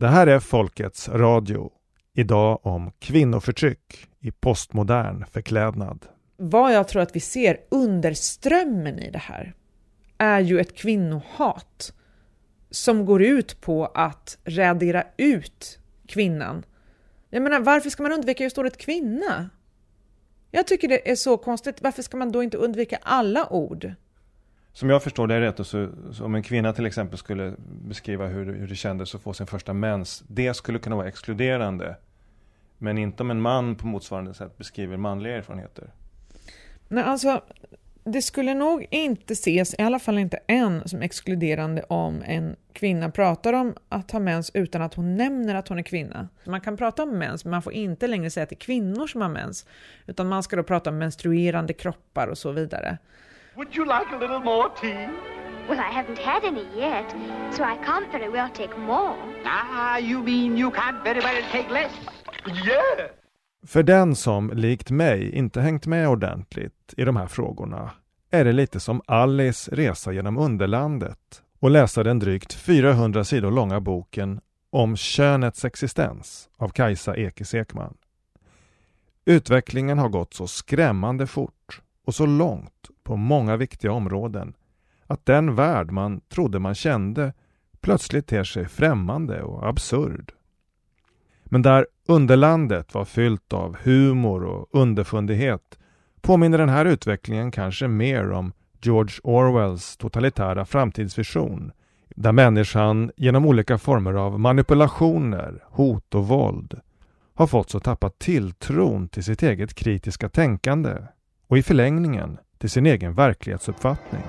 Det här är Folkets Radio. Idag om kvinnoförtryck i postmodern förklädnad. Vad jag tror att vi ser under strömmen i det här är ju ett kvinnohat som går ut på att radera ut kvinnan. Jag menar, varför ska man undvika just ordet kvinna? Jag tycker det är så konstigt. Varför ska man då inte undvika alla ord? Som jag förstår det rätt, så, så om en kvinna till exempel skulle beskriva hur, hur det kändes att få sin första mens, det skulle kunna vara exkluderande. Men inte om en man på motsvarande sätt beskriver manliga erfarenheter. Nej, alltså, det skulle nog inte ses, i alla fall inte än, som exkluderande om en kvinna pratar om att ha mens utan att hon nämner att hon är kvinna. Man kan prata om mens, men man får inte längre säga att det är kvinnor som har mens, utan man ska då prata om menstruerande kroppar och så vidare. Would you like a little more tea? Well, I haven't had any yet, so I can't very well take more. Ah, you mean you can't very well take less? Yeah! För den som, likt mig, inte hängt med ordentligt i de här frågorna är det lite som Alice resa genom underlandet och läsa den drygt 400 sidor långa boken om könets existens av Kajsa Ekis Ekman. Utvecklingen har gått så skrämmande fort och så långt på många viktiga områden att den värld man trodde man kände plötsligt ter sig främmande och absurd. Men där underlandet var fyllt av humor och underfundighet påminner den här utvecklingen kanske mer om George Orwells totalitära framtidsvision där människan genom olika former av manipulationer, hot och våld har fått så tappat tilltron till sitt eget kritiska tänkande och i förlängningen till sin egen verklighetsuppfattning.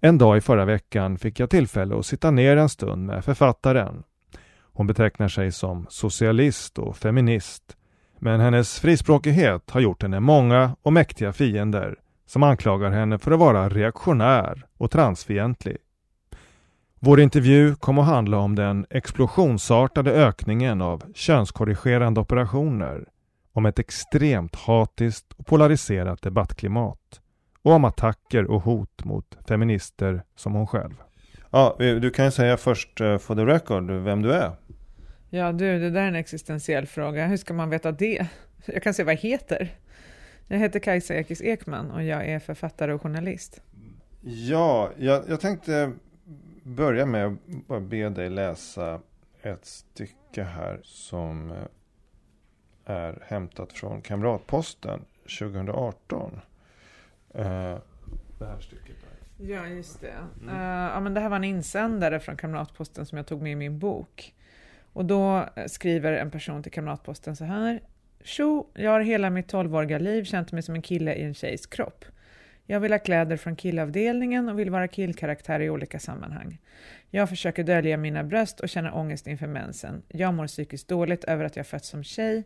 En dag i förra veckan fick jag tillfälle att sitta ner en stund med författaren. Hon betecknar sig som socialist och feminist. Men hennes frispråkighet har gjort henne många och mäktiga fiender som anklagar henne för att vara reaktionär och transfientlig. Vår intervju kom att handla om den explosionsartade ökningen av könskorrigerande operationer, om ett extremt hatiskt och polariserat debattklimat och om attacker och hot mot feminister som hon själv. Ja, du kan ju säga först uh, for the record vem du är. Ja du, det där är en existentiell fråga. Hur ska man veta det? Jag kan säga vad jag heter. Jag heter Kajsa Ekis Ekman och jag är författare och journalist. Ja, jag, jag tänkte börja med att bara be dig läsa ett stycke här som eh, är hämtat från Kamratposten 2018. Uh, eh, det här stycket. Där. Ja, just det. Mm. Uh, ja, men det här var en insändare från Kamratposten som jag tog med i min bok. Och då skriver en person till Kamratposten så här. Tjo, jag har hela mitt 12-åriga liv känt mig som en kille i en tjejs kropp. Jag vill ha kläder från killavdelningen och vill vara killkaraktär i olika sammanhang. Jag försöker dölja mina bröst och känner ångest inför mensen. Jag mår psykiskt dåligt över att jag fötts som tjej,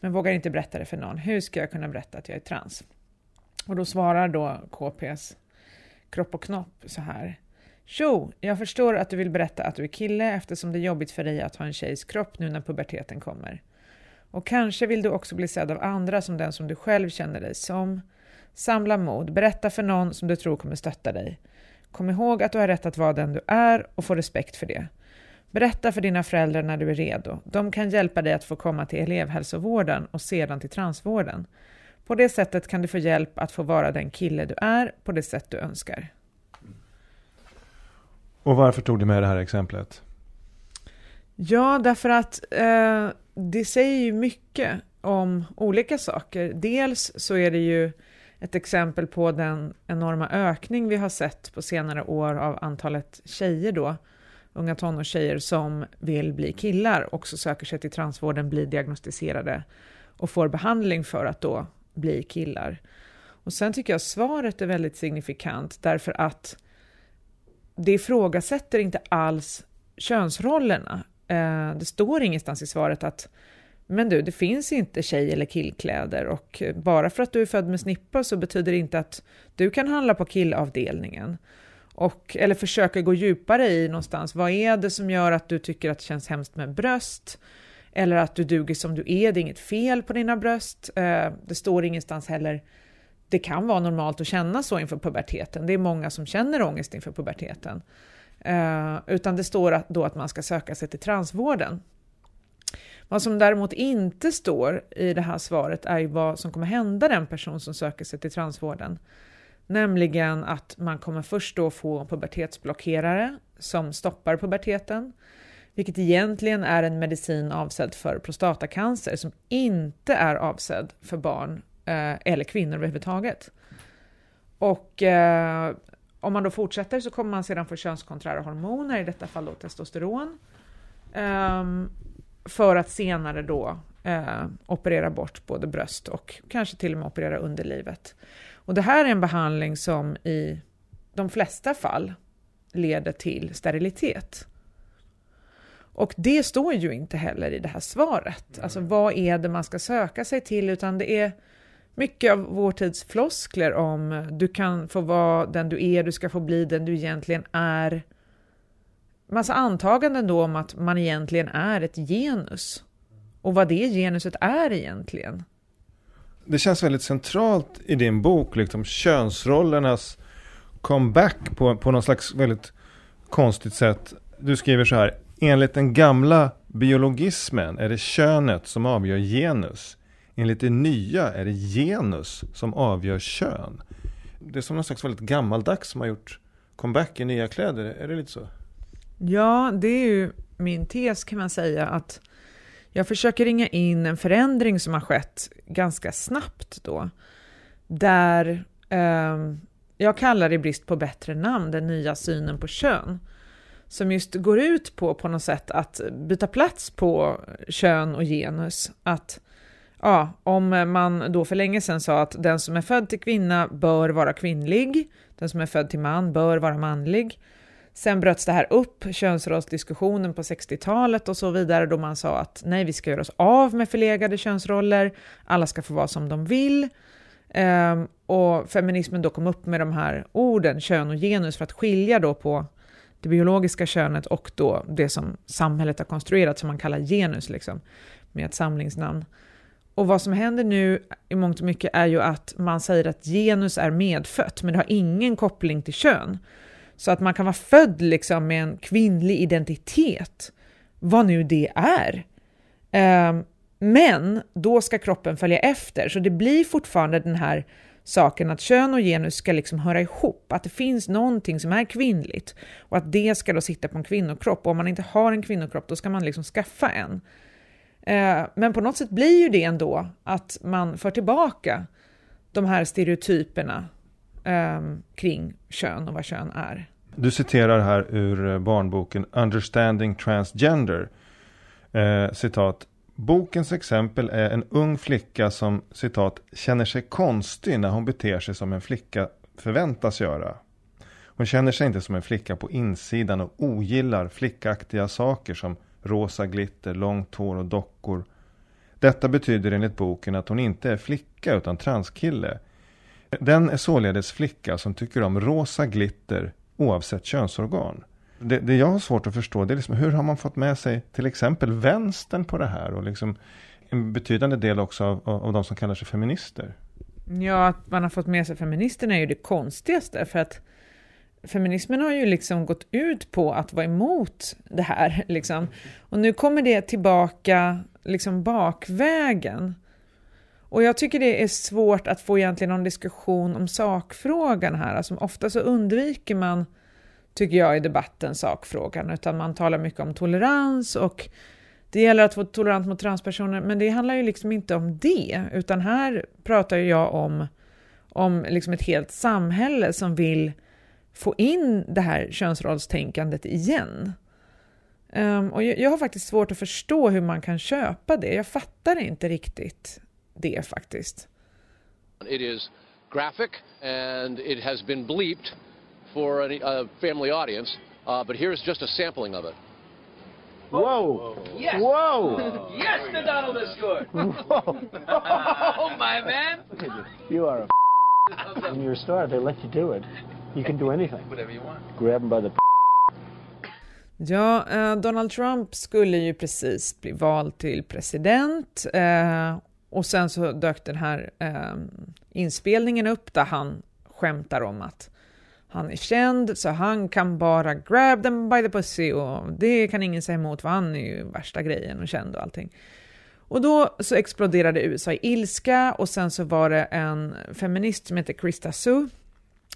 men vågar inte berätta det för någon. Hur ska jag kunna berätta att jag är trans? Och då svarar då KPs kropp och knopp så här. Tjo! Jag förstår att du vill berätta att du är kille eftersom det är jobbigt för dig att ha en tjejs kropp nu när puberteten kommer. Och kanske vill du också bli sedd av andra som den som du själv känner dig som. Samla mod, berätta för någon som du tror kommer stötta dig. Kom ihåg att du har rätt att vara den du är och få respekt för det. Berätta för dina föräldrar när du är redo. De kan hjälpa dig att få komma till elevhälsovården och sedan till transvården. På det sättet kan du få hjälp att få vara den kille du är på det sätt du önskar. Och varför tog du med det här exemplet? Ja, därför att eh, det säger ju mycket om olika saker. Dels så är det ju ett exempel på den enorma ökning vi har sett på senare år av antalet tjejer då, unga tonårstjejer som vill bli killar, också söker sig till transvården, blir diagnostiserade och får behandling för att då bli killar. Och sen tycker jag svaret är väldigt signifikant därför att det ifrågasätter inte alls könsrollerna. Eh, det står ingenstans i svaret att men du, det finns inte tjej eller killkläder och bara för att du är född med snippa så betyder det inte att du kan handla på killavdelningen. Och, eller försöka gå djupare i någonstans, vad är det som gör att du tycker att det känns hemskt med bröst? Eller att du duger som du är, det är inget fel på dina bröst. Eh, det står ingenstans heller det kan vara normalt att känna så inför puberteten. Det är många som känner ångest inför puberteten. Eh, utan det står då att man ska söka sig till transvården. Vad som däremot inte står i det här svaret är ju vad som kommer hända den person som söker sig till transvården. Nämligen att man kommer först då få pubertetsblockerare som stoppar puberteten, vilket egentligen är en medicin avsedd för prostatacancer som inte är avsedd för barn eh, eller kvinnor överhuvudtaget. Och eh, om man då fortsätter så kommer man sedan få könskonträra hormoner, i detta fall då testosteron, eh, för att senare då eh, operera bort både bröst och kanske till och med operera underlivet. Och det här är en behandling som i de flesta fall leder till sterilitet. Och det står ju inte heller i det här svaret. Mm. Alltså vad är det man ska söka sig till, utan det är mycket av vår tids floskler om du kan få vara den du är, du ska få bli den du egentligen är. Massa antaganden då om att man egentligen är ett genus. Och vad det genuset är egentligen. Det känns väldigt centralt i din bok, liksom könsrollernas comeback på, på någon slags väldigt konstigt sätt. Du skriver så här, enligt den gamla biologismen är det könet som avgör genus. Enligt det nya är det genus som avgör kön. Det är som någon slags väldigt gammaldags som har gjort comeback i nya kläder. Är det lite så? Ja, det är ju min tes kan man säga att jag försöker ringa in en förändring som har skett ganska snabbt då. Där eh, jag kallar det brist på bättre namn den nya synen på kön. Som just går ut på på något sätt att byta plats på kön och genus. Att ja, om man då för länge sedan sa att den som är född till kvinna bör vara kvinnlig, den som är född till man bör vara manlig. Sen bröts det här upp, könsrollsdiskussionen på 60-talet och så vidare, då man sa att nej, vi ska göra oss av med förlegade könsroller, alla ska få vara som de vill. Um, och feminismen då kom upp med de här orden, kön och genus, för att skilja då på det biologiska könet och då det som samhället har konstruerat som man kallar genus, liksom, med ett samlingsnamn. Och vad som händer nu i mångt och mycket är ju att man säger att genus är medfött, men det har ingen koppling till kön. Så att man kan vara född liksom med en kvinnlig identitet, vad nu det är. Um, men då ska kroppen följa efter, så det blir fortfarande den här saken att kön och genus ska liksom höra ihop, att det finns någonting som är kvinnligt. Och att det ska då sitta på en kvinnokropp. Och om man inte har en kvinnokropp då ska man liksom skaffa en. Eh, men på något sätt blir ju det ändå att man för tillbaka de här stereotyperna um, kring kön och vad kön är. Du citerar här ur eh, barnboken Understanding Transgender. Eh, citat. Bokens exempel är en ung flicka som citat känner sig konstig när hon beter sig som en flicka förväntas göra. Hon känner sig inte som en flicka på insidan och ogillar flickaktiga saker som rosa glitter, långt hår och dockor. Detta betyder enligt boken att hon inte är flicka utan transkille. Den är således flicka som tycker om rosa glitter oavsett könsorgan. Det, det jag har svårt att förstå det är liksom, hur har man fått med sig till exempel vänstern på det här och liksom en betydande del också av, av de som kallar sig feminister. Ja, att man har fått med sig feministerna är ju det konstigaste för att feminismen har ju liksom gått ut på att vara emot det här. Liksom. Och nu kommer det tillbaka liksom bakvägen. Och jag tycker det är svårt att få egentligen någon diskussion om sakfrågan här. Alltså, ofta så undviker man, tycker jag, i debatten sakfrågan, utan man talar mycket om tolerans och det gäller att vara tolerant mot transpersoner, men det handlar ju liksom inte om det, utan här pratar jag om, om liksom ett helt samhälle som vill få in det här könsrollstänkandet igen. Um, och jag, jag, har faktiskt svårt att förstå hur man kan köpa det. Jag fattar inte riktigt det faktiskt. It is graphic and it has been bleeped for a, a family audience, uh, but here's just a sampling of it. Whoa! Yes! Whoa! yes, the Donald is good! Whoa! oh, my man! You are a in your store, they let you do it. You can do anything. Whatever you want. Grab them by the Ja, eh, Donald Trump skulle ju precis bli vald till president eh, och sen så dök den här eh, inspelningen upp där han skämtar om att han är känd så han kan bara grab them by the pussy och det kan ingen säga emot för han är ju värsta grejen och känd och allting. Och då så exploderade USA i ilska och sen så var det en feminist som heter Krista Sue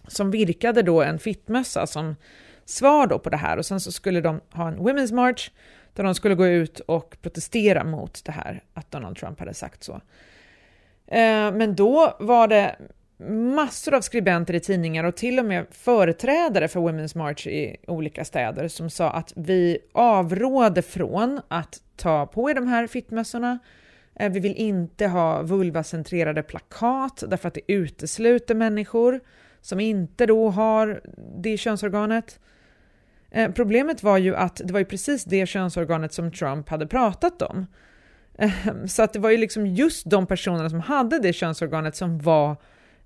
som virkade då en fittmössa som svar då på det här och sen så skulle de ha en Women's March där de skulle gå ut och protestera mot det här att Donald Trump hade sagt så. Eh, men då var det massor av skribenter i tidningar och till och med företrädare för Women's March i olika städer som sa att vi avråder från att ta på er de här fittmössorna. Eh, vi vill inte ha vulvacentrerade plakat därför att det utesluter människor som inte då har det könsorganet. Eh, problemet var ju att det var ju precis det könsorganet som Trump hade pratat om. Eh, så att det var ju liksom just de personerna som hade det könsorganet som var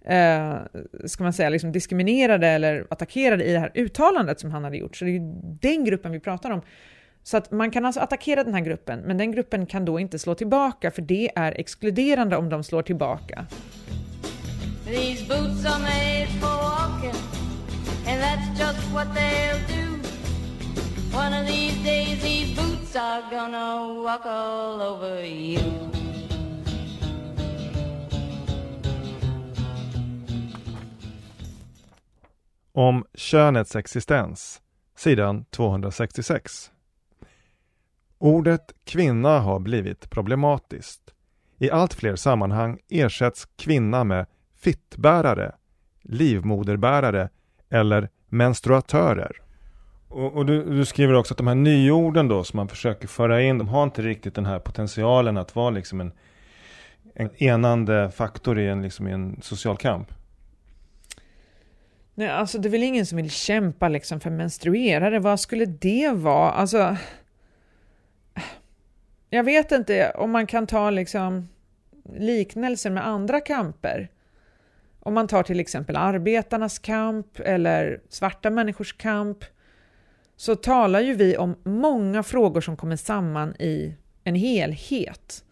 eh, ska man säga, liksom diskriminerade eller attackerade i det här uttalandet som han hade gjort. Så det är ju den gruppen vi pratar om. Så att man kan alltså attackera den här gruppen, men den gruppen kan då inte slå tillbaka, för det är exkluderande om de slår tillbaka. These boots are made for walking, and that's just what they'll do. One of these days these boots are gonna walk all over you. Om könets existens, sidan 266. Ordet kvinna har blivit problematiskt. I allt fler sammanhang ersätts kvinna med fittbärare, livmoderbärare eller menstruatörer. Och, och du, du, skriver också att de här nyorden då som man försöker föra in, de har inte riktigt den här potentialen att vara liksom en, en enande faktor i en, liksom i en social kamp. Nej, alltså det är väl ingen som vill kämpa liksom för menstruerade. Vad skulle det vara? Alltså, jag vet inte om man kan ta liksom liknelser med andra kamper. Om man tar till exempel arbetarnas kamp eller svarta människors kamp så talar ju vi om många frågor som kommer samman i en helhet.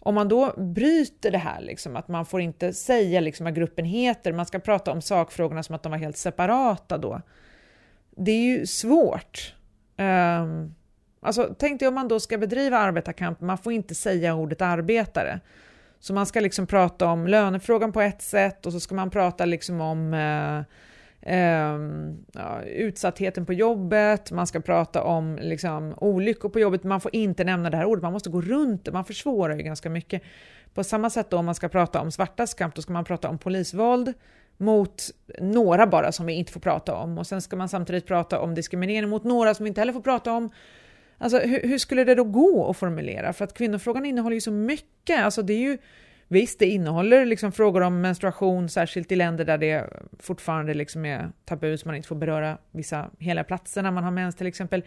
Om man då bryter det här, liksom, att man får inte säga liksom, vad gruppen heter, man ska prata om sakfrågorna som att de var helt separata då. Det är ju svårt. Um, alltså, tänk dig om man då ska bedriva arbetarkamp, man får inte säga ordet arbetare. Så man ska liksom prata om lönefrågan på ett sätt och så ska man prata liksom om uh, eh, ja, utsattheten på jobbet, man ska prata om liksom, olyckor på jobbet, man får inte nämna det här ordet, man måste gå runt det, man försvårar ju ganska mycket. På samma sätt då om man ska prata om svartas kamp, då ska man prata om polisvåld mot några bara som vi inte får prata om och sen ska man samtidigt prata om diskriminering mot några som vi inte heller får prata om. Alltså hur, hur skulle det då gå att formulera? För att kvinnofrågan innehåller ju så mycket, alltså det är ju Visst, det innehåller liksom frågor om menstruation, särskilt i länder där det fortfarande liksom är tabu, så man inte får beröra vissa hela platser när man har mens till exempel.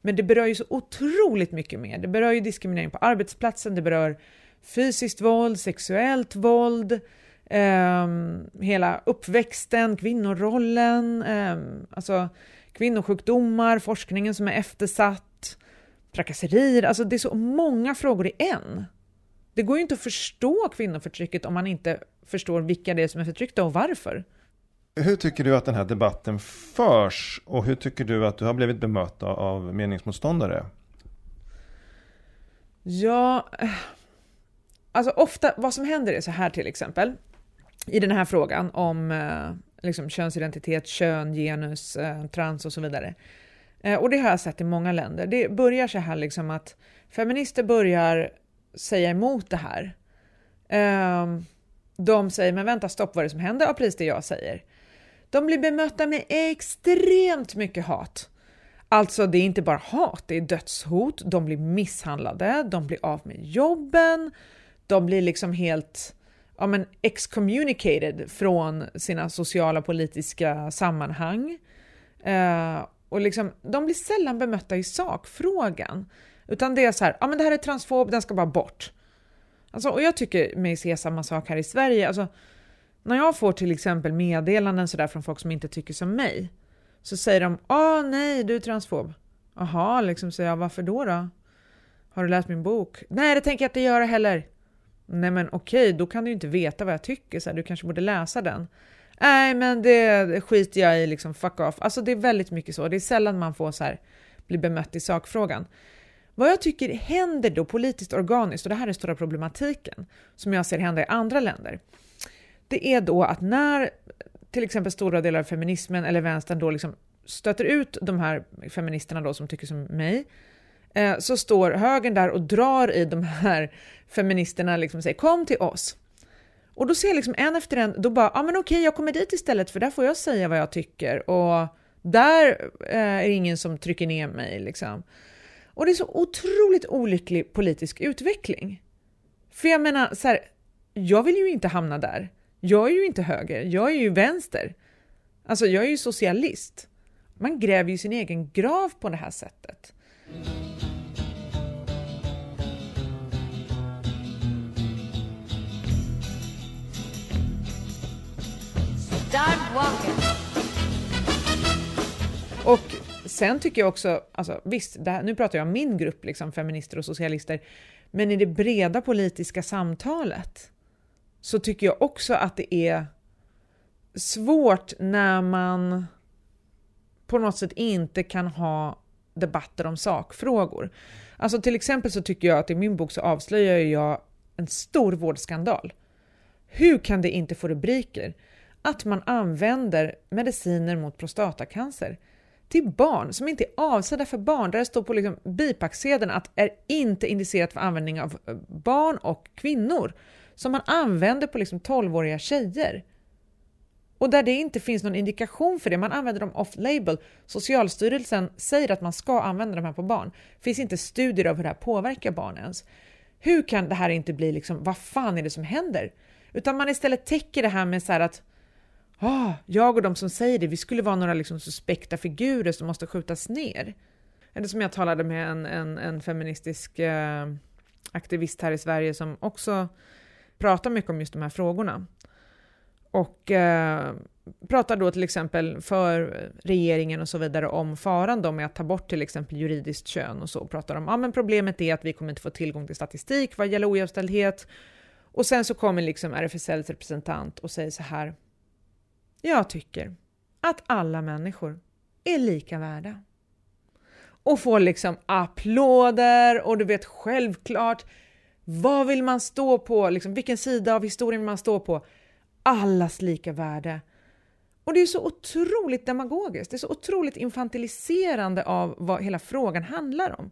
Men det berör ju så otroligt mycket mer. Det berör ju diskriminering på arbetsplatsen, det berör fysiskt våld, sexuellt våld, eh, hela uppväxten, kvinnorollen, eh, alltså kvinnosjukdomar, forskningen som är eftersatt, trakasserier, alltså det är så många frågor i en. Det går ju inte att förstå kvinnoförtrycket om man inte förstår vilka det är som är förtryckta och varför. Hur tycker du att den här debatten förs och hur tycker du att du har blivit bemött av meningsmotståndare? Ja, alltså ofta, vad som händer är så här till exempel, i den här frågan om eh, liksom, könsidentitet, kön, genus, eh, trans och så vidare. Eh, och det har jag sett i många länder. Det börjar så här liksom att feminister börjar säga emot det här. Um, de säger, men vänta stopp, vad är det som händer? Ja, precis det jag säger. De blir bemötta med extremt mycket hat. Alltså, det är inte bara hat, det är dödshot, de blir misshandlade, de blir av med jobben, de blir liksom helt ja, men excommunicated från sina sociala politiska sammanhang. Uh, och liksom, de blir sällan bemötta i sakfrågan. Utan det är så här, ja men det här är transfob, den ska bara bort. Alltså, och jag tycker mig se samma sak här i Sverige. Alltså, när jag får till exempel meddelanden sådär från folk som inte tycker som mig, så säger de åh nej, du är transfob. Jaha, liksom säger jag, varför då då? Har du läst min bok? Nej, det tänker jag inte göra heller. Nej men okej, då kan du ju inte veta vad jag tycker, så här, du kanske borde läsa den. Nej men det, det skiter jag i, liksom fuck off. Alltså det är väldigt mycket så, det är sällan man får så här, bli bemött i sakfrågan. Vad jag tycker händer då politiskt organiskt, och det här är stora problematiken som jag ser hända i andra länder, det är då att när till exempel stora delar av feminismen eller vänstern då liksom stöter ut de här feministerna då som tycker som mig, eh, så står högern där och drar i de här feministerna liksom och säger kom till oss. Och då ser jag liksom en efter en, då bara, ja ah, men okej jag kommer dit istället för där får jag säga vad jag tycker och där eh, är det ingen som trycker ner mig liksom. Och det är så otroligt olycklig politisk utveckling. För jag menar, så här, jag vill ju inte hamna där. Jag är ju inte höger, jag är ju vänster. Alltså, jag är ju socialist. Man gräver ju sin egen grav på det här sättet. Och sen tycker jag också, alltså visst, här, nu pratar jag om min grupp, liksom feminister och socialister, men i det breda politiska samtalet så tycker jag också att det är svårt när man på något sätt inte kan ha debatter om sakfrågor. Alltså till exempel så tycker jag att i min bok så avslöjar jag en stor vårdskandal. Hur kan det inte få rubriker? Att man använder mediciner mot prostatacancer till barn som inte är avsedda för barn, där det står på liksom bipacksedeln att är inte indicerat för användning av eh, barn och kvinnor, som man använder på liksom 12-åriga tjejer. Och där det inte finns någon indikation för det, man använder dem off-label. Socialstyrelsen säger att man ska använda de här på barn. Det finns inte studier av hur det här påverkar barn ens. Hur kan det här inte bli liksom, vad fan är det som händer? Utan man istället täcker det här med så här att oh, jag och de som säger det, vi skulle vara några liksom suspekta figurer som måste skjutas ner. Eller som jag talade med en, en, en feministisk eh, aktivist här i Sverige som också pratar mycket om just de här frågorna. Och eh, pratar då till exempel för regeringen och så vidare om faran då med att ta bort till exempel juridiskt kön och så. Pratar om, ja men problemet är att vi kommer inte få tillgång till statistik vad gäller ojämställdhet. Och sen så kommer liksom RFSLs representant och säger så här, jag tycker att alla människor är lika värda. Och får liksom applåder och du vet självklart, vad vill man stå på? Liksom, vilken sida av historien vill man stå på? Allas lika värde. Och det är så otroligt demagogiskt, det är så otroligt infantiliserande av vad hela frågan handlar om.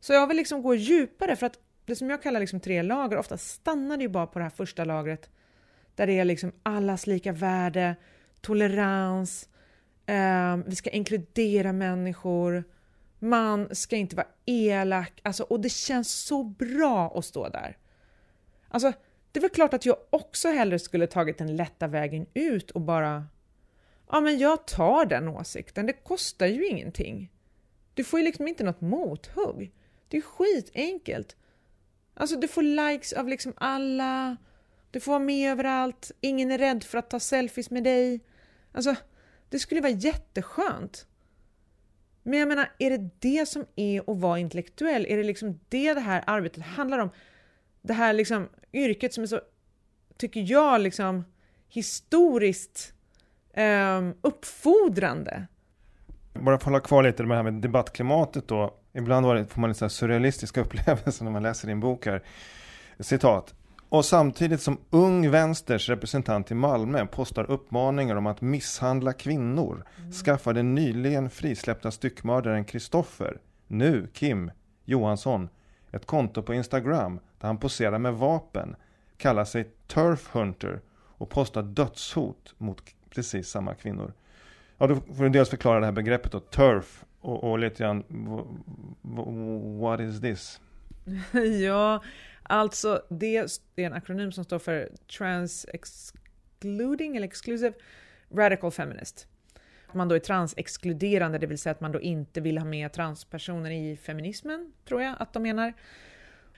Så jag vill liksom gå djupare för att det som jag kallar liksom tre lager, ofta stannar det ju bara på det här första lagret där det är liksom allas lika värde, tolerans, eh, vi ska inkludera människor, man ska inte vara elak, alltså, och det känns så bra att stå där. Alltså, det är väl klart att jag också hellre skulle tagit den lätta vägen ut och bara Ja, men jag tar den åsikten. Det kostar ju ingenting. Du får ju liksom inte något mothugg. Det är skitenkelt. Alltså, du får likes av liksom alla. Du får vara med överallt. Ingen är rädd för att ta selfies med dig. Alltså, det skulle vara jätteskönt. Men jag menar, är det det som är att vara intellektuell? Är det liksom det det här arbetet handlar om? Det här liksom yrket som är så, tycker jag, liksom historiskt eh, uppfordrande. Bara för att hålla kvar lite med det här med debattklimatet då. Ibland får man lite surrealistiska upplevelser när man läser din bok här. Citat. Och samtidigt som Ung Vänsters representant i Malmö postar uppmaningar om att misshandla kvinnor mm. skaffar den nyligen frisläppta styckmördaren Kristoffer, nu Kim Johansson, ett konto på Instagram där han poserar med vapen, kallar sig Turf Hunter och postar dödshot mot precis samma kvinnor. Ja, då får du dels förklara det här begreppet då, turf och, och lite grann what is this? ja, Alltså, det är en akronym som står för Trans-excluding eller Exclusive Radical Feminist. Man då är transexkluderande, det vill säga att man då inte vill ha med transpersoner i feminismen, tror jag att de menar.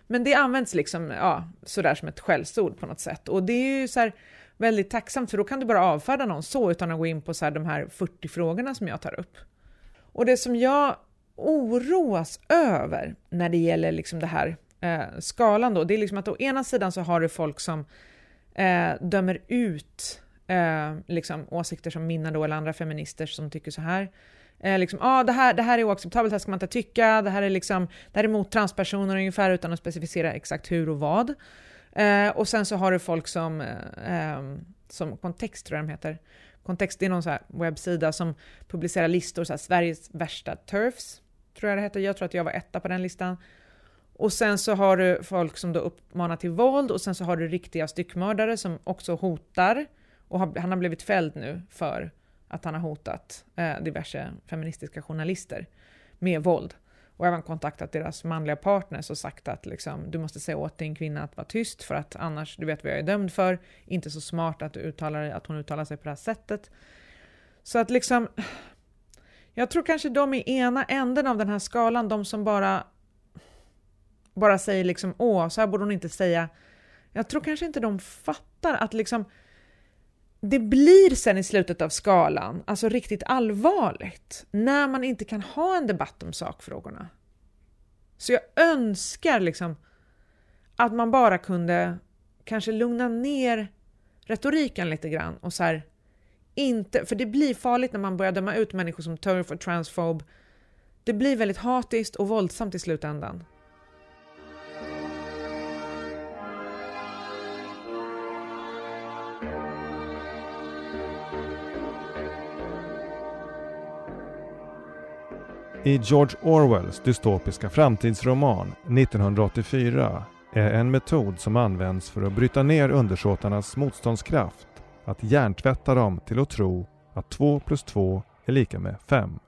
Men det används liksom ja, sådär som ett skällsord på något sätt. Och det är ju så här väldigt tacksamt, för då kan du bara avfärda någon så utan att gå in på så här de här 40 frågorna som jag tar upp. Och det som jag oroas över när det gäller liksom det här eh, skalan då, det är liksom att å ena sidan så har du folk som eh, dömer ut eh, liksom åsikter som mina då eller andra feminister som tycker så här. Eh, liksom, ah, det, här, det här är oacceptabelt, det här ska man inte tycka, det här är, liksom, det här är mot transpersoner ungefär utan att specificera exakt hur och vad. Eh, och sen så har du folk som, eh, ehm, som Kontext tror jag de heter. Kontext det är någon så webbsida som publicerar listor, så här, Sveriges värsta turfs, tror jag det heter. Jag tror att jag var etta på den listan. Och sen så har du folk som då uppmanar till våld och sen så har du riktiga styckmördare som också hotar. Och han har blivit fälld nu för att han har hotat eh, diverse feministiska journalister med våld. Och även kontaktat deras manliga partners och sagt att liksom, du måste säga åt din kvinna att vara tyst för att annars, du vet vad jag är dömd för, inte så smart att, du uttalar, att hon uttalar sig på det här sättet. Så att liksom, jag tror kanske de i ena änden av den här skalan, de som bara, bara säger liksom åh, så här borde hon inte säga. Jag tror kanske inte de fattar att liksom, det blir sen i slutet av skalan, alltså riktigt allvarligt, när man inte kan ha en debatt om sakfrågorna. Så jag önskar liksom att man bara kunde kanske lugna ner retoriken lite grann och så här, inte, för det blir farligt när man börjar döma ut människor som turf och transfob. Det blir väldigt hatiskt och våldsamt i slutändan. I George Orwells dystopiska framtidsroman 1984 är en metod som används för att bryta ner undersåtarnas motståndskraft att hjärntvätta dem till att tro att 2 plus 2 är lika med 5.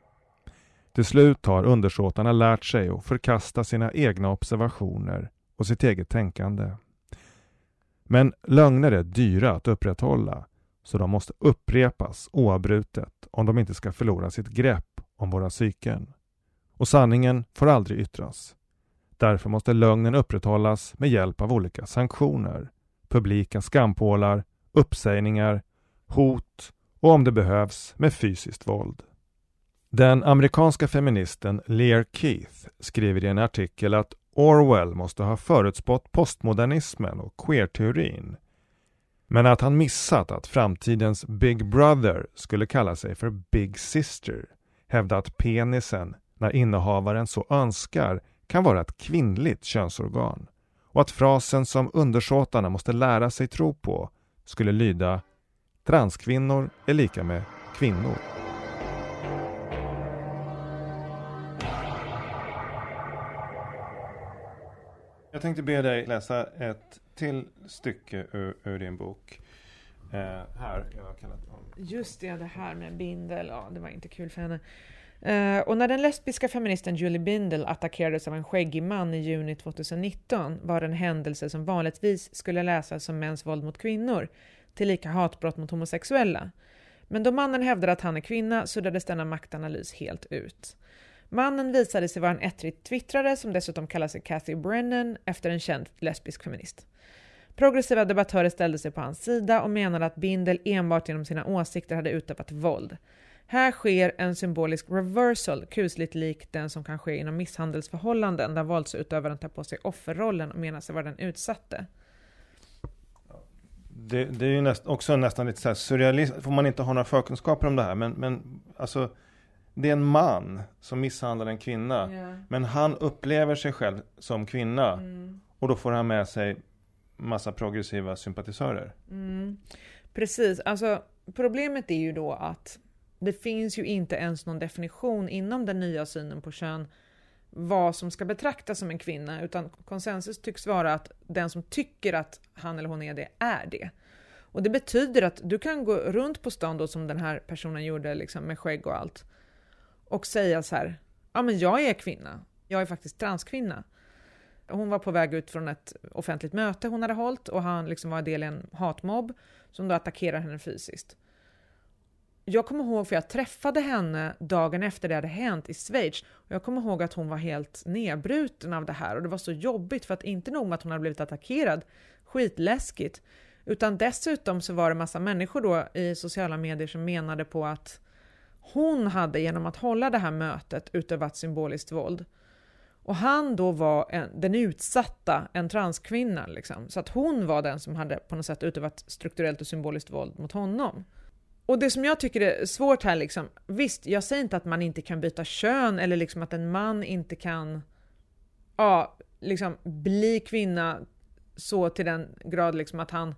Till slut har undersåtarna lärt sig att förkasta sina egna observationer och sitt eget tänkande. Men lögner är dyra att upprätthålla så de måste upprepas oavbrutet om de inte ska förlora sitt grepp om våra psyken. Och sanningen får aldrig yttras. Därför måste lögnen upprätthållas med hjälp av olika sanktioner, publika skampålar, uppsägningar, hot och om det behövs med fysiskt våld. Den amerikanska feministen Lear Keith skriver i en artikel att Orwell måste ha förutspått postmodernismen och queerteorin. Men att han missat att framtidens Big Brother skulle kalla sig för Big Sister, hävda att penisen när innehavaren så önskar kan vara ett kvinnligt könsorgan och att frasen som undersåtarna måste lära sig tro på skulle lyda Transkvinnor är lika med kvinnor. Jag tänkte be dig läsa ett till stycke ur, ur din bok. Eh, här, jag har kallat om. Just det, det här med bindel, ja, det var inte kul för henne. Uh, och när den lesbiska feministen Julie Bindel attackerades av en skäggig man i juni 2019 var det en händelse som vanligtvis skulle läsas som mäns våld mot kvinnor, tillika hatbrott mot homosexuella. Men då mannen hävdade att han är kvinna suddades denna maktanalys helt ut. Mannen visade sig vara en ettrig twittrare som dessutom kallar sig Cathy Brennan efter en känd lesbisk feminist. Progressiva debattörer ställde sig på hans sida och menade att Bindel enbart genom sina åsikter hade utövat våld. Här sker en symbolisk reversal, kusligt lik den som kan ske inom misshandelsförhållanden där våldsutövaren tar på sig offerrollen och menar sig vara den utsatte. Det, det är ju näst, också nästan lite så här surrealistiskt, får man inte ha några förkunskaper om det här, men, men alltså det är en man som misshandlar en kvinna, yeah. men han upplever sig själv som kvinna mm. och då får han med sig massa progressiva sympatisörer. Mm. Precis, alltså problemet är ju då att det finns ju inte ens någon definition inom den nya synen på kön vad som ska betraktas som en kvinna, utan konsensus tycks vara att den som tycker att han eller hon är det, är det. Och det betyder att du kan gå runt på stan då som den här personen gjorde liksom med skägg och allt och säga så här, ja men jag är kvinna, jag är faktiskt transkvinna. Hon var på väg ut från ett offentligt möte hon hade hållit och han liksom var del i en hatmobb som då attackerar henne fysiskt jag kommer ihåg, för jag träffade henne dagen efter det hade hänt i Schweiz. Och jag kommer ihåg att hon var helt nedbruten av det här och det var så jobbigt för att inte nog med att hon hade blivit attackerad, skitläskigt, utan dessutom så var det massa människor då i sociala medier som menade på att hon hade genom att hålla det här mötet utövat symboliskt våld. Och han då var en, den utsatta, en transkvinna, liksom. så att hon var den som hade på något sätt utövat strukturellt och symboliskt våld mot honom. Och det som jag tycker är svårt här, liksom, visst, jag säger inte att man inte kan byta kön eller liksom att en man inte kan ja, liksom bli kvinna så till den grad liksom att han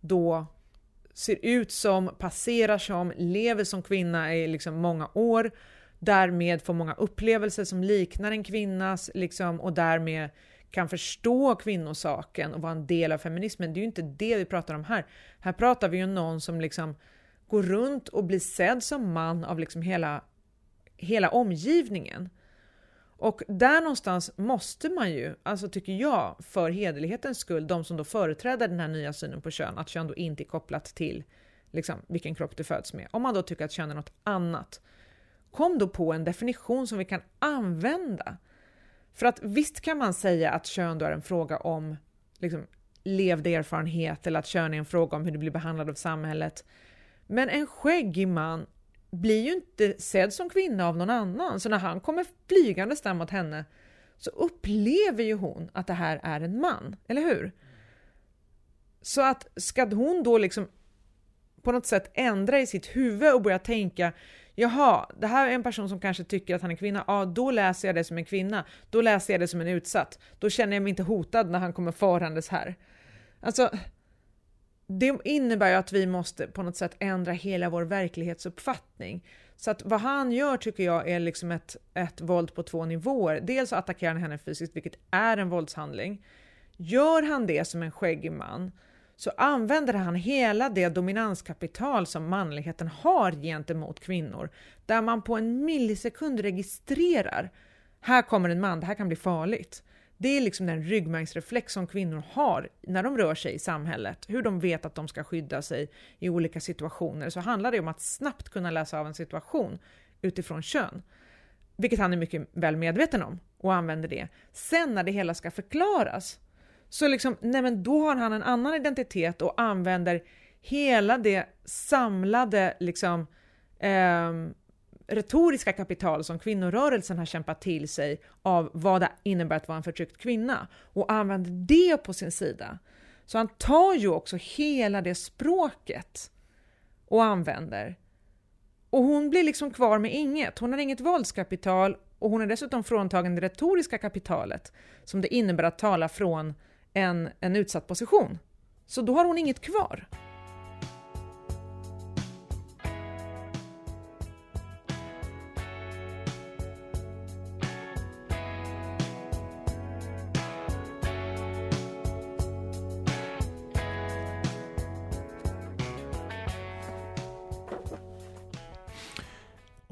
då ser ut som, passerar som, lever som kvinna i liksom många år, därmed får många upplevelser som liknar en kvinnas liksom, och därmed kan förstå kvinnosaken och vara en del av feminismen. Det är ju inte det vi pratar om här. Här pratar vi ju om någon som liksom går runt och blir sedd som man av liksom hela, hela omgivningen. Och där någonstans måste man ju, alltså tycker jag, för hederlighetens skull, de som då företräder den här nya synen på kön, att kön då inte är kopplat till liksom, vilken kropp du föds med. Om man då tycker att kön är något annat, kom då på en definition som vi kan använda. För att visst kan man säga att kön då är en fråga om liksom, levd erfarenhet eller att kön är en fråga om hur du blir behandlad av samhället. Men en skäggig man blir ju inte sedd som kvinna av någon annan, så när han kommer flygandes där mot henne så upplever ju hon att det här är en man, eller hur? Så att ska hon då liksom på något sätt ändra i sitt huvud och börja tänka Jaha, det här är en person som kanske tycker att han är kvinna. Ja, då läser jag det som en kvinna. Då läser jag det som en utsatt. Då känner jag mig inte hotad när han kommer farandes här. Alltså, det innebär ju att vi måste på något sätt ändra hela vår verklighetsuppfattning. Så att vad han gör tycker jag är liksom ett, ett våld på två nivåer. Dels så attackerar han henne fysiskt, vilket är en våldshandling. Gör han det som en skäggig man så använder han hela det dominanskapital som manligheten har gentemot kvinnor, där man på en millisekund registrerar här kommer en man, det här kan bli farligt. Det är liksom den ryggmärgsreflex som kvinnor har när de rör sig i samhället. Hur de vet att de ska skydda sig i olika situationer. Så handlar det om att snabbt kunna läsa av en situation utifrån kön. Vilket han är mycket väl medveten om och använder det. Sen när det hela ska förklaras så liksom, nej men då har han en annan identitet och använder hela det samlade liksom eh, retoriska kapital som kvinnorörelsen har kämpat till sig av vad det innebär att vara en förtryckt kvinna och använder det på sin sida. Så han tar ju också hela det språket och använder. Och hon blir liksom kvar med inget. Hon har inget våldskapital och hon är dessutom fråntagen det retoriska kapitalet som det innebär att tala från en, en utsatt position. Så då har hon inget kvar.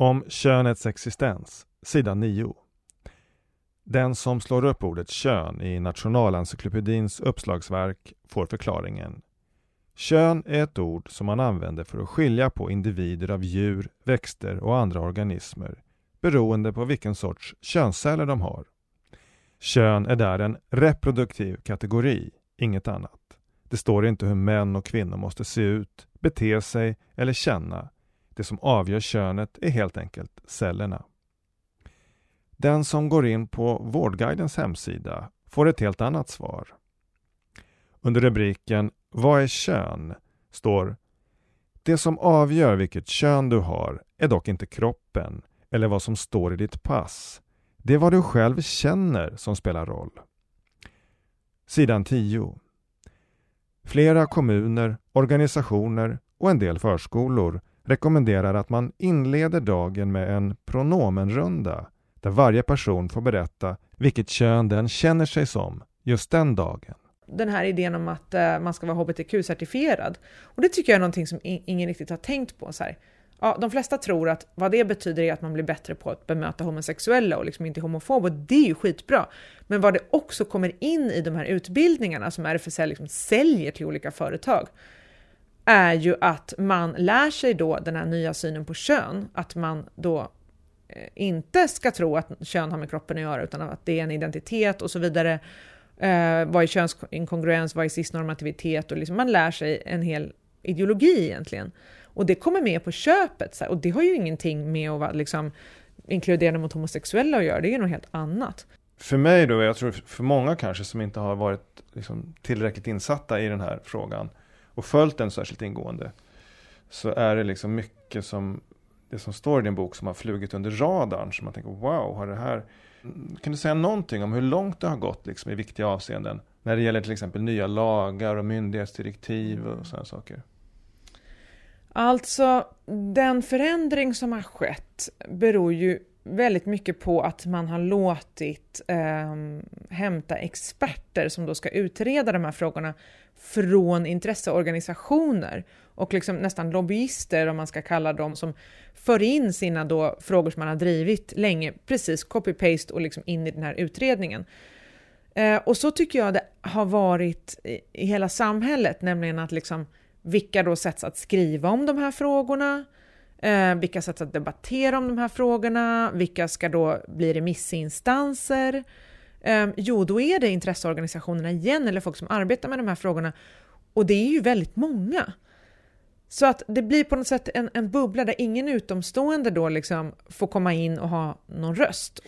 Om könets existens, sida 9. Den som slår upp ordet kön i Nationalencyklopedins uppslagsverk får förklaringen. Kön är ett ord som man använder för att skilja på individer av djur, växter och andra organismer beroende på vilken sorts könsceller de har. Kön är där en reproduktiv kategori, inget annat. Det står inte hur män och kvinnor måste se ut, bete sig eller känna. Det som avgör könet är helt enkelt cellerna. Den som går in på Vårdguidens hemsida får ett helt annat svar. Under rubriken Vad är kön? står Det som avgör vilket kön du har är dock inte kroppen eller vad som står i ditt pass. Det är vad du själv känner som spelar roll. Sidan 10. Flera kommuner, organisationer och en del förskolor rekommenderar att man inleder dagen med en pronomenrunda där varje person får berätta vilket kön den känner sig som just den dagen. Den här idén om att eh, man ska vara hbtq-certifierad. Och det tycker jag är någonting som ingen riktigt har tänkt på. Så här. Ja, de flesta tror att vad det betyder är att man blir bättre på att bemöta homosexuella och liksom inte homofob och det är ju skitbra. Men vad det också kommer in i de här utbildningarna som RFSL liksom säljer till olika företag är ju att man lär sig då den här nya synen på kön, att man då eh, inte ska tro att kön har med kroppen att göra, utan att det är en identitet och så vidare. Eh, vad är könsinkongruens, vad är cisnormativitet? Och liksom man lär sig en hel ideologi egentligen. Och det kommer med på köpet, så här, och det har ju ingenting med att vara liksom, inkluderande mot homosexuella att göra, det är ju något helt annat. för mig då, jag tror för många kanske som inte har varit liksom, tillräckligt insatta i den här frågan och följt den särskilt ingående. Så är det liksom mycket som det som står i din bok som har flugit under radarn. Så man tänker wow, har det här... Kan du säga någonting om hur långt det har gått liksom, i viktiga avseenden? När det gäller till exempel nya lagar och myndighetsdirektiv och sådana saker. Alltså, den förändring som har skett beror ju väldigt mycket på att man har låtit eh, hämta experter som då ska utreda de här frågorna från intresseorganisationer och liksom nästan lobbyister om man ska kalla dem som för in sina då frågor som man har drivit länge, precis copy-paste och liksom in i den här utredningen. Eh, och så tycker jag det har varit i, i hela samhället, nämligen att liksom vilka då sätts att skriva om de här frågorna, eh, vilka sätts att debattera om de här frågorna, vilka ska då bli remissinstanser? Eh, jo, då är det intresseorganisationerna igen, eller folk som arbetar med de här frågorna. Och det är ju väldigt många. Så att det blir på något sätt en, en bubbla där ingen utomstående då liksom får komma in och ha någon röst.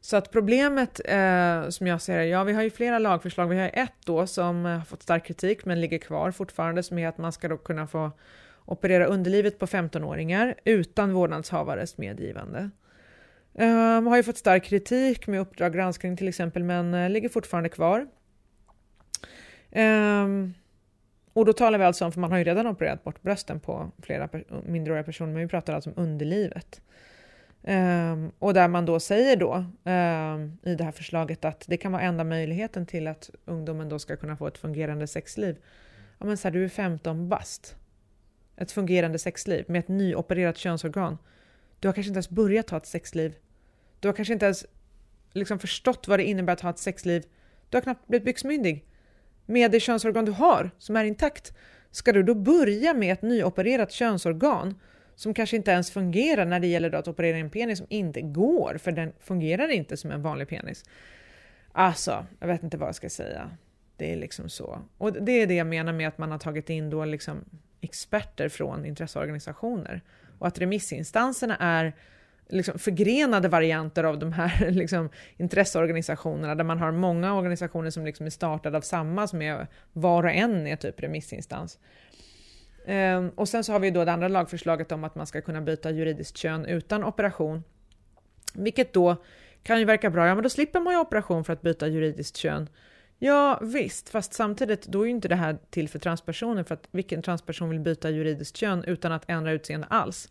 Så att problemet eh, som jag ser det, ja vi har ju flera lagförslag. Vi har ett då som har fått stark kritik men ligger kvar fortfarande som är att man ska då kunna få operera underlivet på 15-åringar utan vårdnadshavares medgivande. Um, har ju fått stark kritik med Uppdrag granskning till exempel men uh, ligger fortfarande kvar. Um, och då talar vi alltså om, för man har ju redan opererat bort brösten på flera per minderåriga personer, men vi pratar alltså om underlivet. Um, och där man då säger då um, i det här förslaget att det kan vara enda möjligheten till att ungdomen då ska kunna få ett fungerande sexliv. Ja men så här, du är 15 bast. Ett fungerande sexliv med ett nyopererat könsorgan. Du har kanske inte ens börjat ha ett sexliv. Du har kanske inte ens liksom förstått vad det innebär att ha ett sexliv. Du har knappt blivit byxmyndig med det könsorgan du har som är intakt, ska du då börja med ett nyopererat könsorgan som kanske inte ens fungerar när det gäller att operera en penis som inte går, för den fungerar inte som en vanlig penis. Alltså, jag vet inte vad jag ska säga. Det är liksom så. Och det är det jag menar med att man har tagit in då liksom experter från intresseorganisationer och att remissinstanserna är liksom förgrenade varianter av de här liksom, intresseorganisationerna där man har många organisationer som liksom är startade av samma som är var och en är typ remissinstans. Ehm, och sen så har vi då det andra lagförslaget om att man ska kunna byta juridiskt kön utan operation. Vilket då kan ju verka bra, ja men då slipper man ju operation för att byta juridiskt kön. Ja visst, fast samtidigt då är ju inte det här till för transpersoner för att vilken transperson vill byta juridiskt kön utan att ändra utseende alls?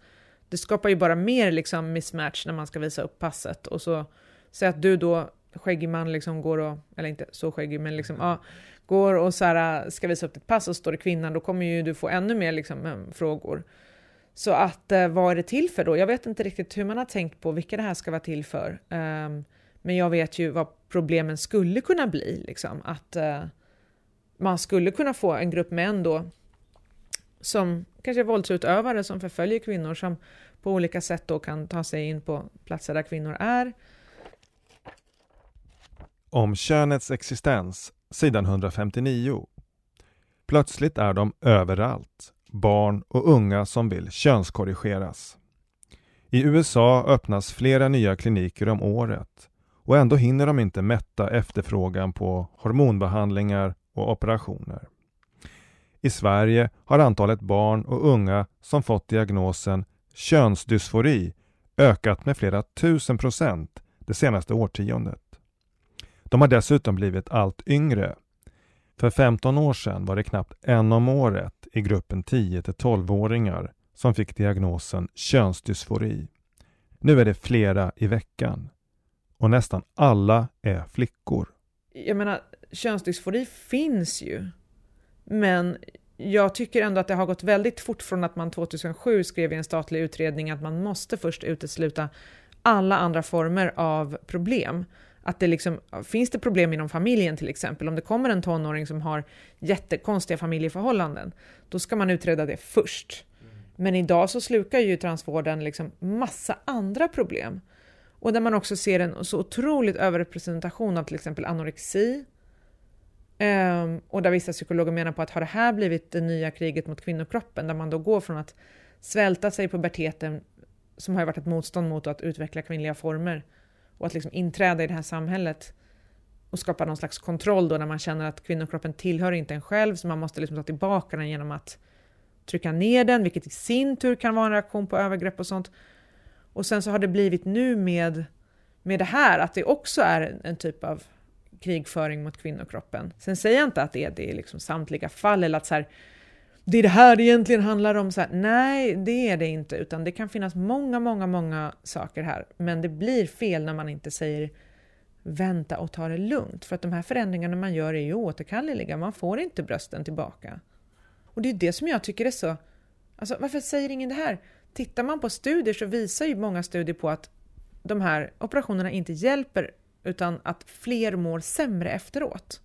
det skapar ju bara mer liksom mismatch när man ska visa upp passet och så säg att du då skäggig man liksom går och, eller inte så skäggig men liksom ja, går och så här, ska visa upp ditt pass och står det kvinnan då kommer ju du få ännu mer liksom eh, frågor. Så att eh, vad är det till för då? Jag vet inte riktigt hur man har tänkt på vilka det här ska vara till för. Um, men jag vet ju vad problemen skulle kunna bli liksom att eh, man skulle kunna få en grupp män då som kanske är våldsutövare som förföljer kvinnor som på olika sätt då kan ta sig in på platser där kvinnor är. Om könets existens, sidan 159. Plötsligt är de överallt, barn och unga som vill könskorrigeras. I USA öppnas flera nya kliniker om året och ändå hinner de inte mätta efterfrågan på hormonbehandlingar och operationer. I Sverige har antalet barn och unga som fått diagnosen könsdysfori ökat med flera tusen procent det senaste årtiondet. De har dessutom blivit allt yngre. För 15 år sedan var det knappt en om året i gruppen 10 till 12-åringar som fick diagnosen könsdysfori. Nu är det flera i veckan. Och nästan alla är flickor. Jag menar, könsdysfori finns ju. Men jag tycker ändå att det har gått väldigt fort från att man 2007 skrev i en statlig utredning att man måste först utesluta alla andra former av problem. Att det liksom, finns det problem inom familjen till exempel, om det kommer en tonåring som har jättekonstiga familjeförhållanden, då ska man utreda det först. Men idag så slukar ju transvården liksom massa andra problem. Och där man också ser en så otroligt överrepresentation av till exempel anorexi, Um, och där vissa psykologer menar på att har det här blivit det nya kriget mot kvinnokroppen, där man då går från att svälta sig på puberteten, som har varit ett motstånd mot att utveckla kvinnliga former, och att liksom inträda i det här samhället, och skapa någon slags kontroll då när man känner att kvinnokroppen tillhör inte en själv så man måste liksom ta tillbaka den genom att trycka ner den, vilket i sin tur kan vara en reaktion på övergrepp och sånt. Och sen så har det blivit nu med, med det här att det också är en, en typ av krigföring mot kvinnokroppen. Sen säger jag inte att det är det i liksom samtliga fall eller att så här, det är det här det egentligen handlar om. Så här, nej, det är det inte, utan det kan finnas många, många, många saker här. Men det blir fel när man inte säger vänta och ta det lugnt. För att de här förändringarna man gör är ju återkalleliga. Man får inte brösten tillbaka. Och det är det som jag tycker är så... Alltså, varför säger ingen det här? Tittar man på studier så visar ju många studier på att de här operationerna inte hjälper utan att fler mår sämre efteråt.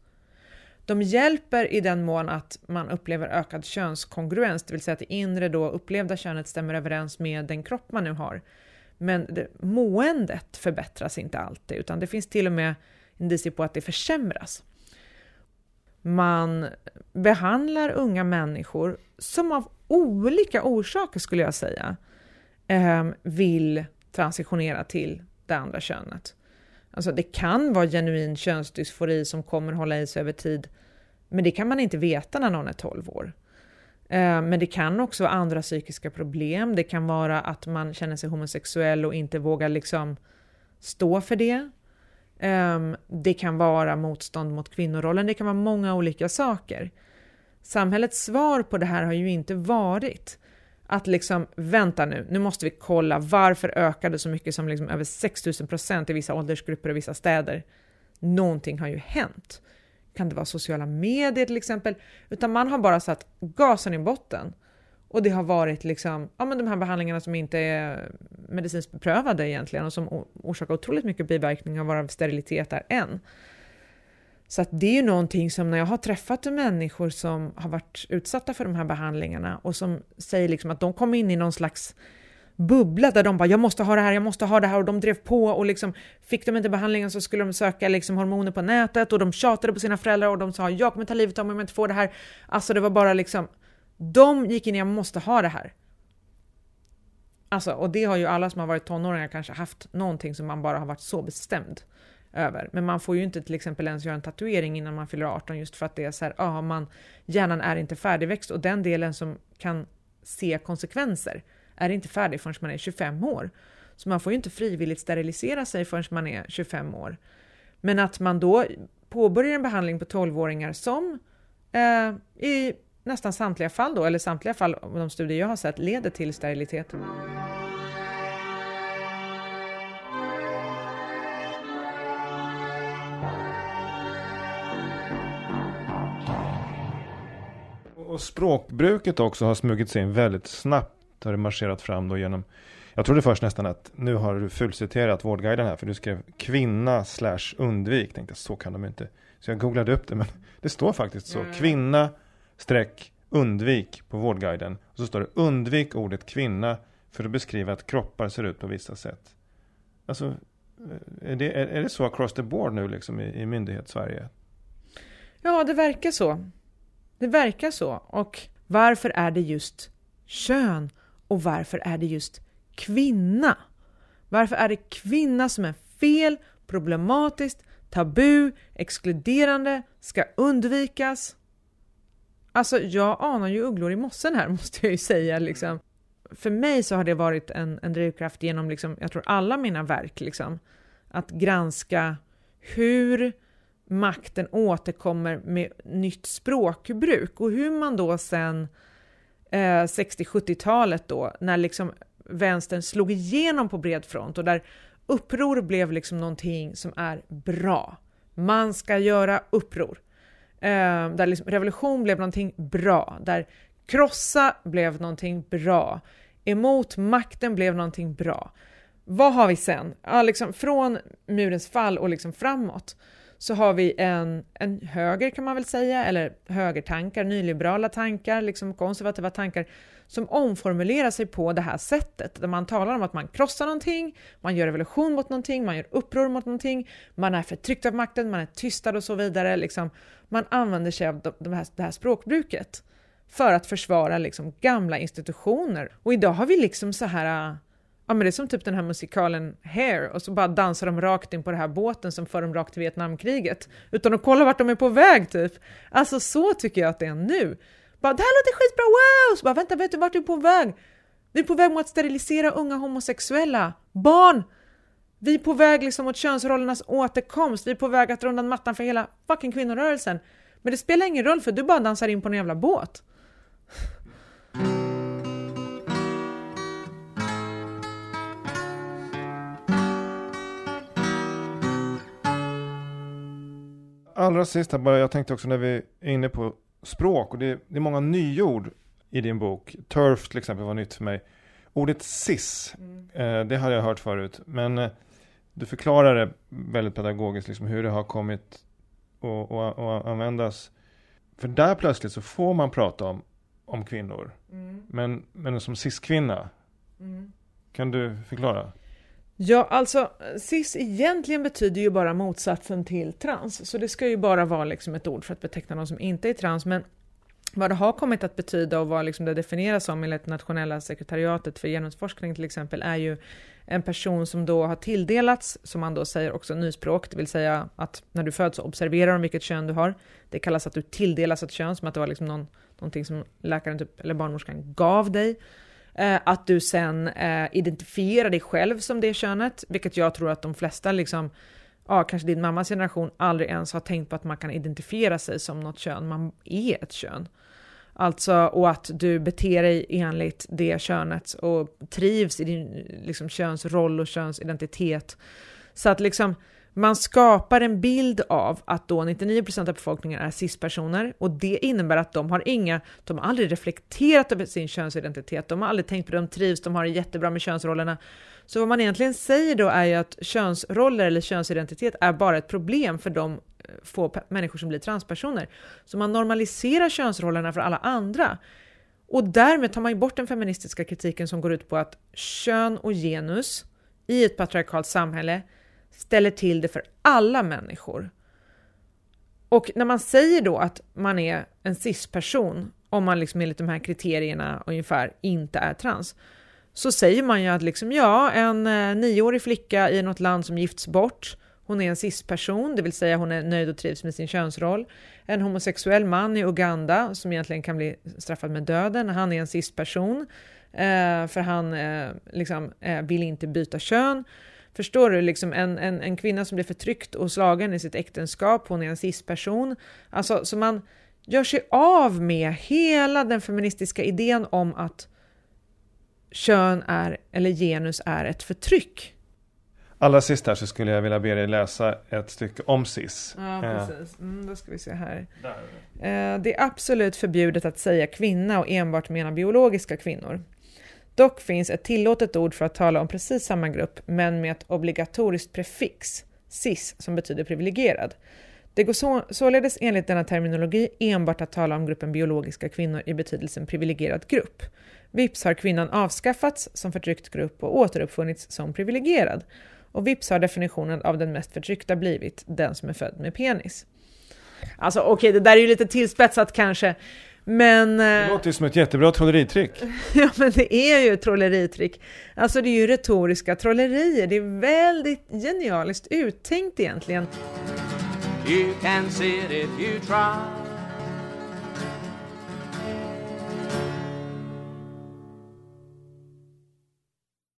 De hjälper i den mån att man upplever ökad könskongruens, det vill säga att det inre då upplevda könet stämmer överens med den kropp man nu har. Men det, måendet förbättras inte alltid, utan det finns till och med indicier på att det försämras. Man behandlar unga människor som av olika orsaker, skulle jag säga, ehm, vill transitionera till det andra könet. Alltså det kan vara genuin könsdysfori som kommer hålla i sig över tid, men det kan man inte veta när någon är 12 år. Ehm, men det kan också vara andra psykiska problem. Det kan vara att man känner sig homosexuell och inte vågar liksom stå för det. Ehm, det kan vara motstånd mot kvinnorollen. Det kan vara många olika saker. Samhällets svar på det här har ju inte varit att liksom vänta nu, nu måste vi kolla varför ökade så mycket som liksom över 6000 procent i vissa åldersgrupper och vissa städer. Någonting har ju hänt. Kan det vara sociala medier till exempel? Utan man har bara satt gasen i botten. Och det har varit liksom, ja men de här behandlingarna som inte är medicinskt beprövade egentligen och som orsakar otroligt mycket biverkningar varav sterilitet är en. Så att det är ju någonting som när jag har träffat människor som har varit utsatta för de här behandlingarna och som säger liksom att de kom in i någon slags bubbla där de bara “jag måste ha det här, jag måste ha det här” och de drev på och liksom fick de inte behandlingen så skulle de söka liksom hormoner på nätet och de tjatade på sina föräldrar och de sa “jag kommer ta livet av mig om jag inte får det här”. Alltså det var bara liksom, de gick in i “jag måste ha det här”. Alltså, och det har ju alla som har varit tonåringar kanske haft någonting som man bara har varit så bestämd över. Men man får ju inte till exempel ens göra en tatuering innan man fyller 18 just för att det är så här, ah, man, hjärnan är inte färdigväxt och den delen som kan se konsekvenser är inte färdig förrän man är 25 år. Så man får ju inte frivilligt sterilisera sig förrän man är 25 år. Men att man då påbörjar en behandling på 12-åringar som eh, i nästan samtliga fall då, eller samtliga fall av de studier jag har sett, leder till sterilitet. Och språkbruket också har smugit sig in väldigt snabbt. Har det marscherat fram då genom jag trodde först nästan att nu har du fulciterat Vårdguiden här för du skrev kvinna slash undvik. Tänkte så kan de inte. Så jag googlade upp det men det står faktiskt så. Mm. Kvinna streck undvik på Vårdguiden. Och så står det undvik ordet kvinna för att beskriva att kroppar ser ut på vissa sätt. Alltså, eh, är det, är, är det så across the board nu liksom i, i myndighets-Sverige? Ja, det verkar så. Det verkar så. Och varför är det just kön? Och varför är det just kvinna? Varför är det kvinna som är fel, problematiskt, tabu, exkluderande, ska undvikas? Alltså, jag anar ju ugglor i mossen här, måste jag ju säga. Liksom. För mig så har det varit en, en drivkraft genom, liksom, jag tror alla mina verk, liksom, att granska hur makten återkommer med nytt språkbruk och hur man då sen eh, 60-70-talet då, när liksom vänstern slog igenom på bred front och där uppror blev liksom någonting som är bra. Man ska göra uppror. Eh, där liksom revolution blev någonting bra, där krossa blev någonting bra, emot makten blev någonting bra. Vad har vi sen? Ja, liksom från murens fall och liksom framåt så har vi en, en höger kan man väl säga, eller högertankar, nyliberala tankar, liksom konservativa tankar som omformulerar sig på det här sättet, där man talar om att man krossar någonting, man gör revolution mot någonting, man gör uppror mot någonting, man är förtryckt av makten, man är tystad och så vidare. Liksom. Man använder sig av de här, det här språkbruket för att försvara liksom gamla institutioner. Och idag har vi liksom så här äh, ja men det är som typ den här musikalen Hair och så bara dansar de rakt in på den här båten som för dem rakt till Vietnamkriget utan att kolla vart de är på väg typ. Alltså så tycker jag att det är nu. Bara det här låter skitbra, wow! Så bara vänta, vet du vart du är på väg? Vi är på väg mot att sterilisera unga homosexuella. Barn! Vi är på väg liksom mot könsrollernas återkomst, vi är på väg att runda mattan för hela fucking kvinnorörelsen. Men det spelar ingen roll för du bara dansar in på en jävla båt. Allra sist här bara, jag tänkte också när vi är inne på språk och det, det är många nyord i din bok. Turf till exempel var nytt för mig. Ordet cis, Mm. eh, det hade jag hört förut. Men eh, du förklarar det väldigt pedagogiskt, liksom, hur det har kommit att användas. För där plötsligt så får man prata om, om kvinnor. Men, men som cis-kvinna, kan du förklara? Ja, alltså cis egentligen betyder ju bara motsatsen till trans, så det ska ju bara vara liksom ett ord för att beteckna någon som inte är trans, men vad det har kommit att betyda och vad liksom det definieras som enligt nationella sekretariatet för genusforskning till exempel är ju en person som då har tilldelats, som man då säger också nyspråk, det vill säga att när du föds så observerar de vilket kön du har. Det kallas att du tilldelas ett kön, som att det var liksom någon, någonting som läkaren typ, eller barnmorskan gav dig. Eh, att du sen eh, identifierar dig själv som det könet, vilket jag tror att de flesta, liksom, ja, kanske din mammas generation, aldrig ens har tänkt på att man kan identifiera sig som något kön, man är ett kön. Alltså, och att du beter dig enligt det könet och trivs i din liksom, könsroll och könsidentitet. Så att liksom, man skapar en bild av att då 99% av befolkningen är cis-personer och det innebär att de har inga, de har aldrig reflekterat över sin könsidentitet, de har aldrig tänkt på det, de trivs, de har det jättebra med könsrollerna. Så vad man egentligen säger då är ju att könsroller eller könsidentitet är bara ett problem för de få människor som blir transpersoner. Så man normaliserar könsrollerna för alla andra. Och därmed tar man ju bort den feministiska kritiken som går ut på att kön och genus i ett patriarkalt samhälle ställer till det för alla människor. Och när man säger då att man är en cis-person, om man liksom enligt de här kriterierna ungefär inte är trans, så säger man ju att liksom, ja, en eh, nioårig flicka i något land som gifts bort, hon är en cis-person, det vill säga hon är nöjd och trivs med sin könsroll. En homosexuell man i Uganda, som egentligen kan bli straffad med döden, han är en cis-person, eh, för han eh, liksom, eh, vill inte byta kön. Förstår du? Liksom en, en, en kvinna som blir förtryckt och slagen i sitt äktenskap, hon är en cis-person. Alltså, så man gör sig av med hela den feministiska idén om att kön är, eller genus är ett förtryck. Allra sist här så skulle jag vilja be dig läsa ett stycke om cis. Ja, Eh, precis. Mm, då ska vi se här. Eh, Det är absolut förbjudet att säga kvinna och enbart mena biologiska kvinnor. Dock finns ett tillåtet ord för att tala om precis samma grupp, men med ett obligatoriskt prefix, cis, som betyder privilegierad. Det går så, således enligt denna terminologi enbart att tala om gruppen biologiska kvinnor i betydelsen privilegierad grupp. Vips har kvinnan avskaffats som förtryckt grupp och återuppfunnits som privilegierad. Och vips har definitionen av den mest förtryckta blivit den som är född med penis. Alltså okej, det där är ju lite tillspetsat kanske, men... Det eh, låter ju som ett jättebra trolleritrick. Ja, men det är ju ett trolleritrick. Alltså det är ju retoriska trollerier. Det är väldigt genialiskt uttänkt egentligen. You can see it if you try.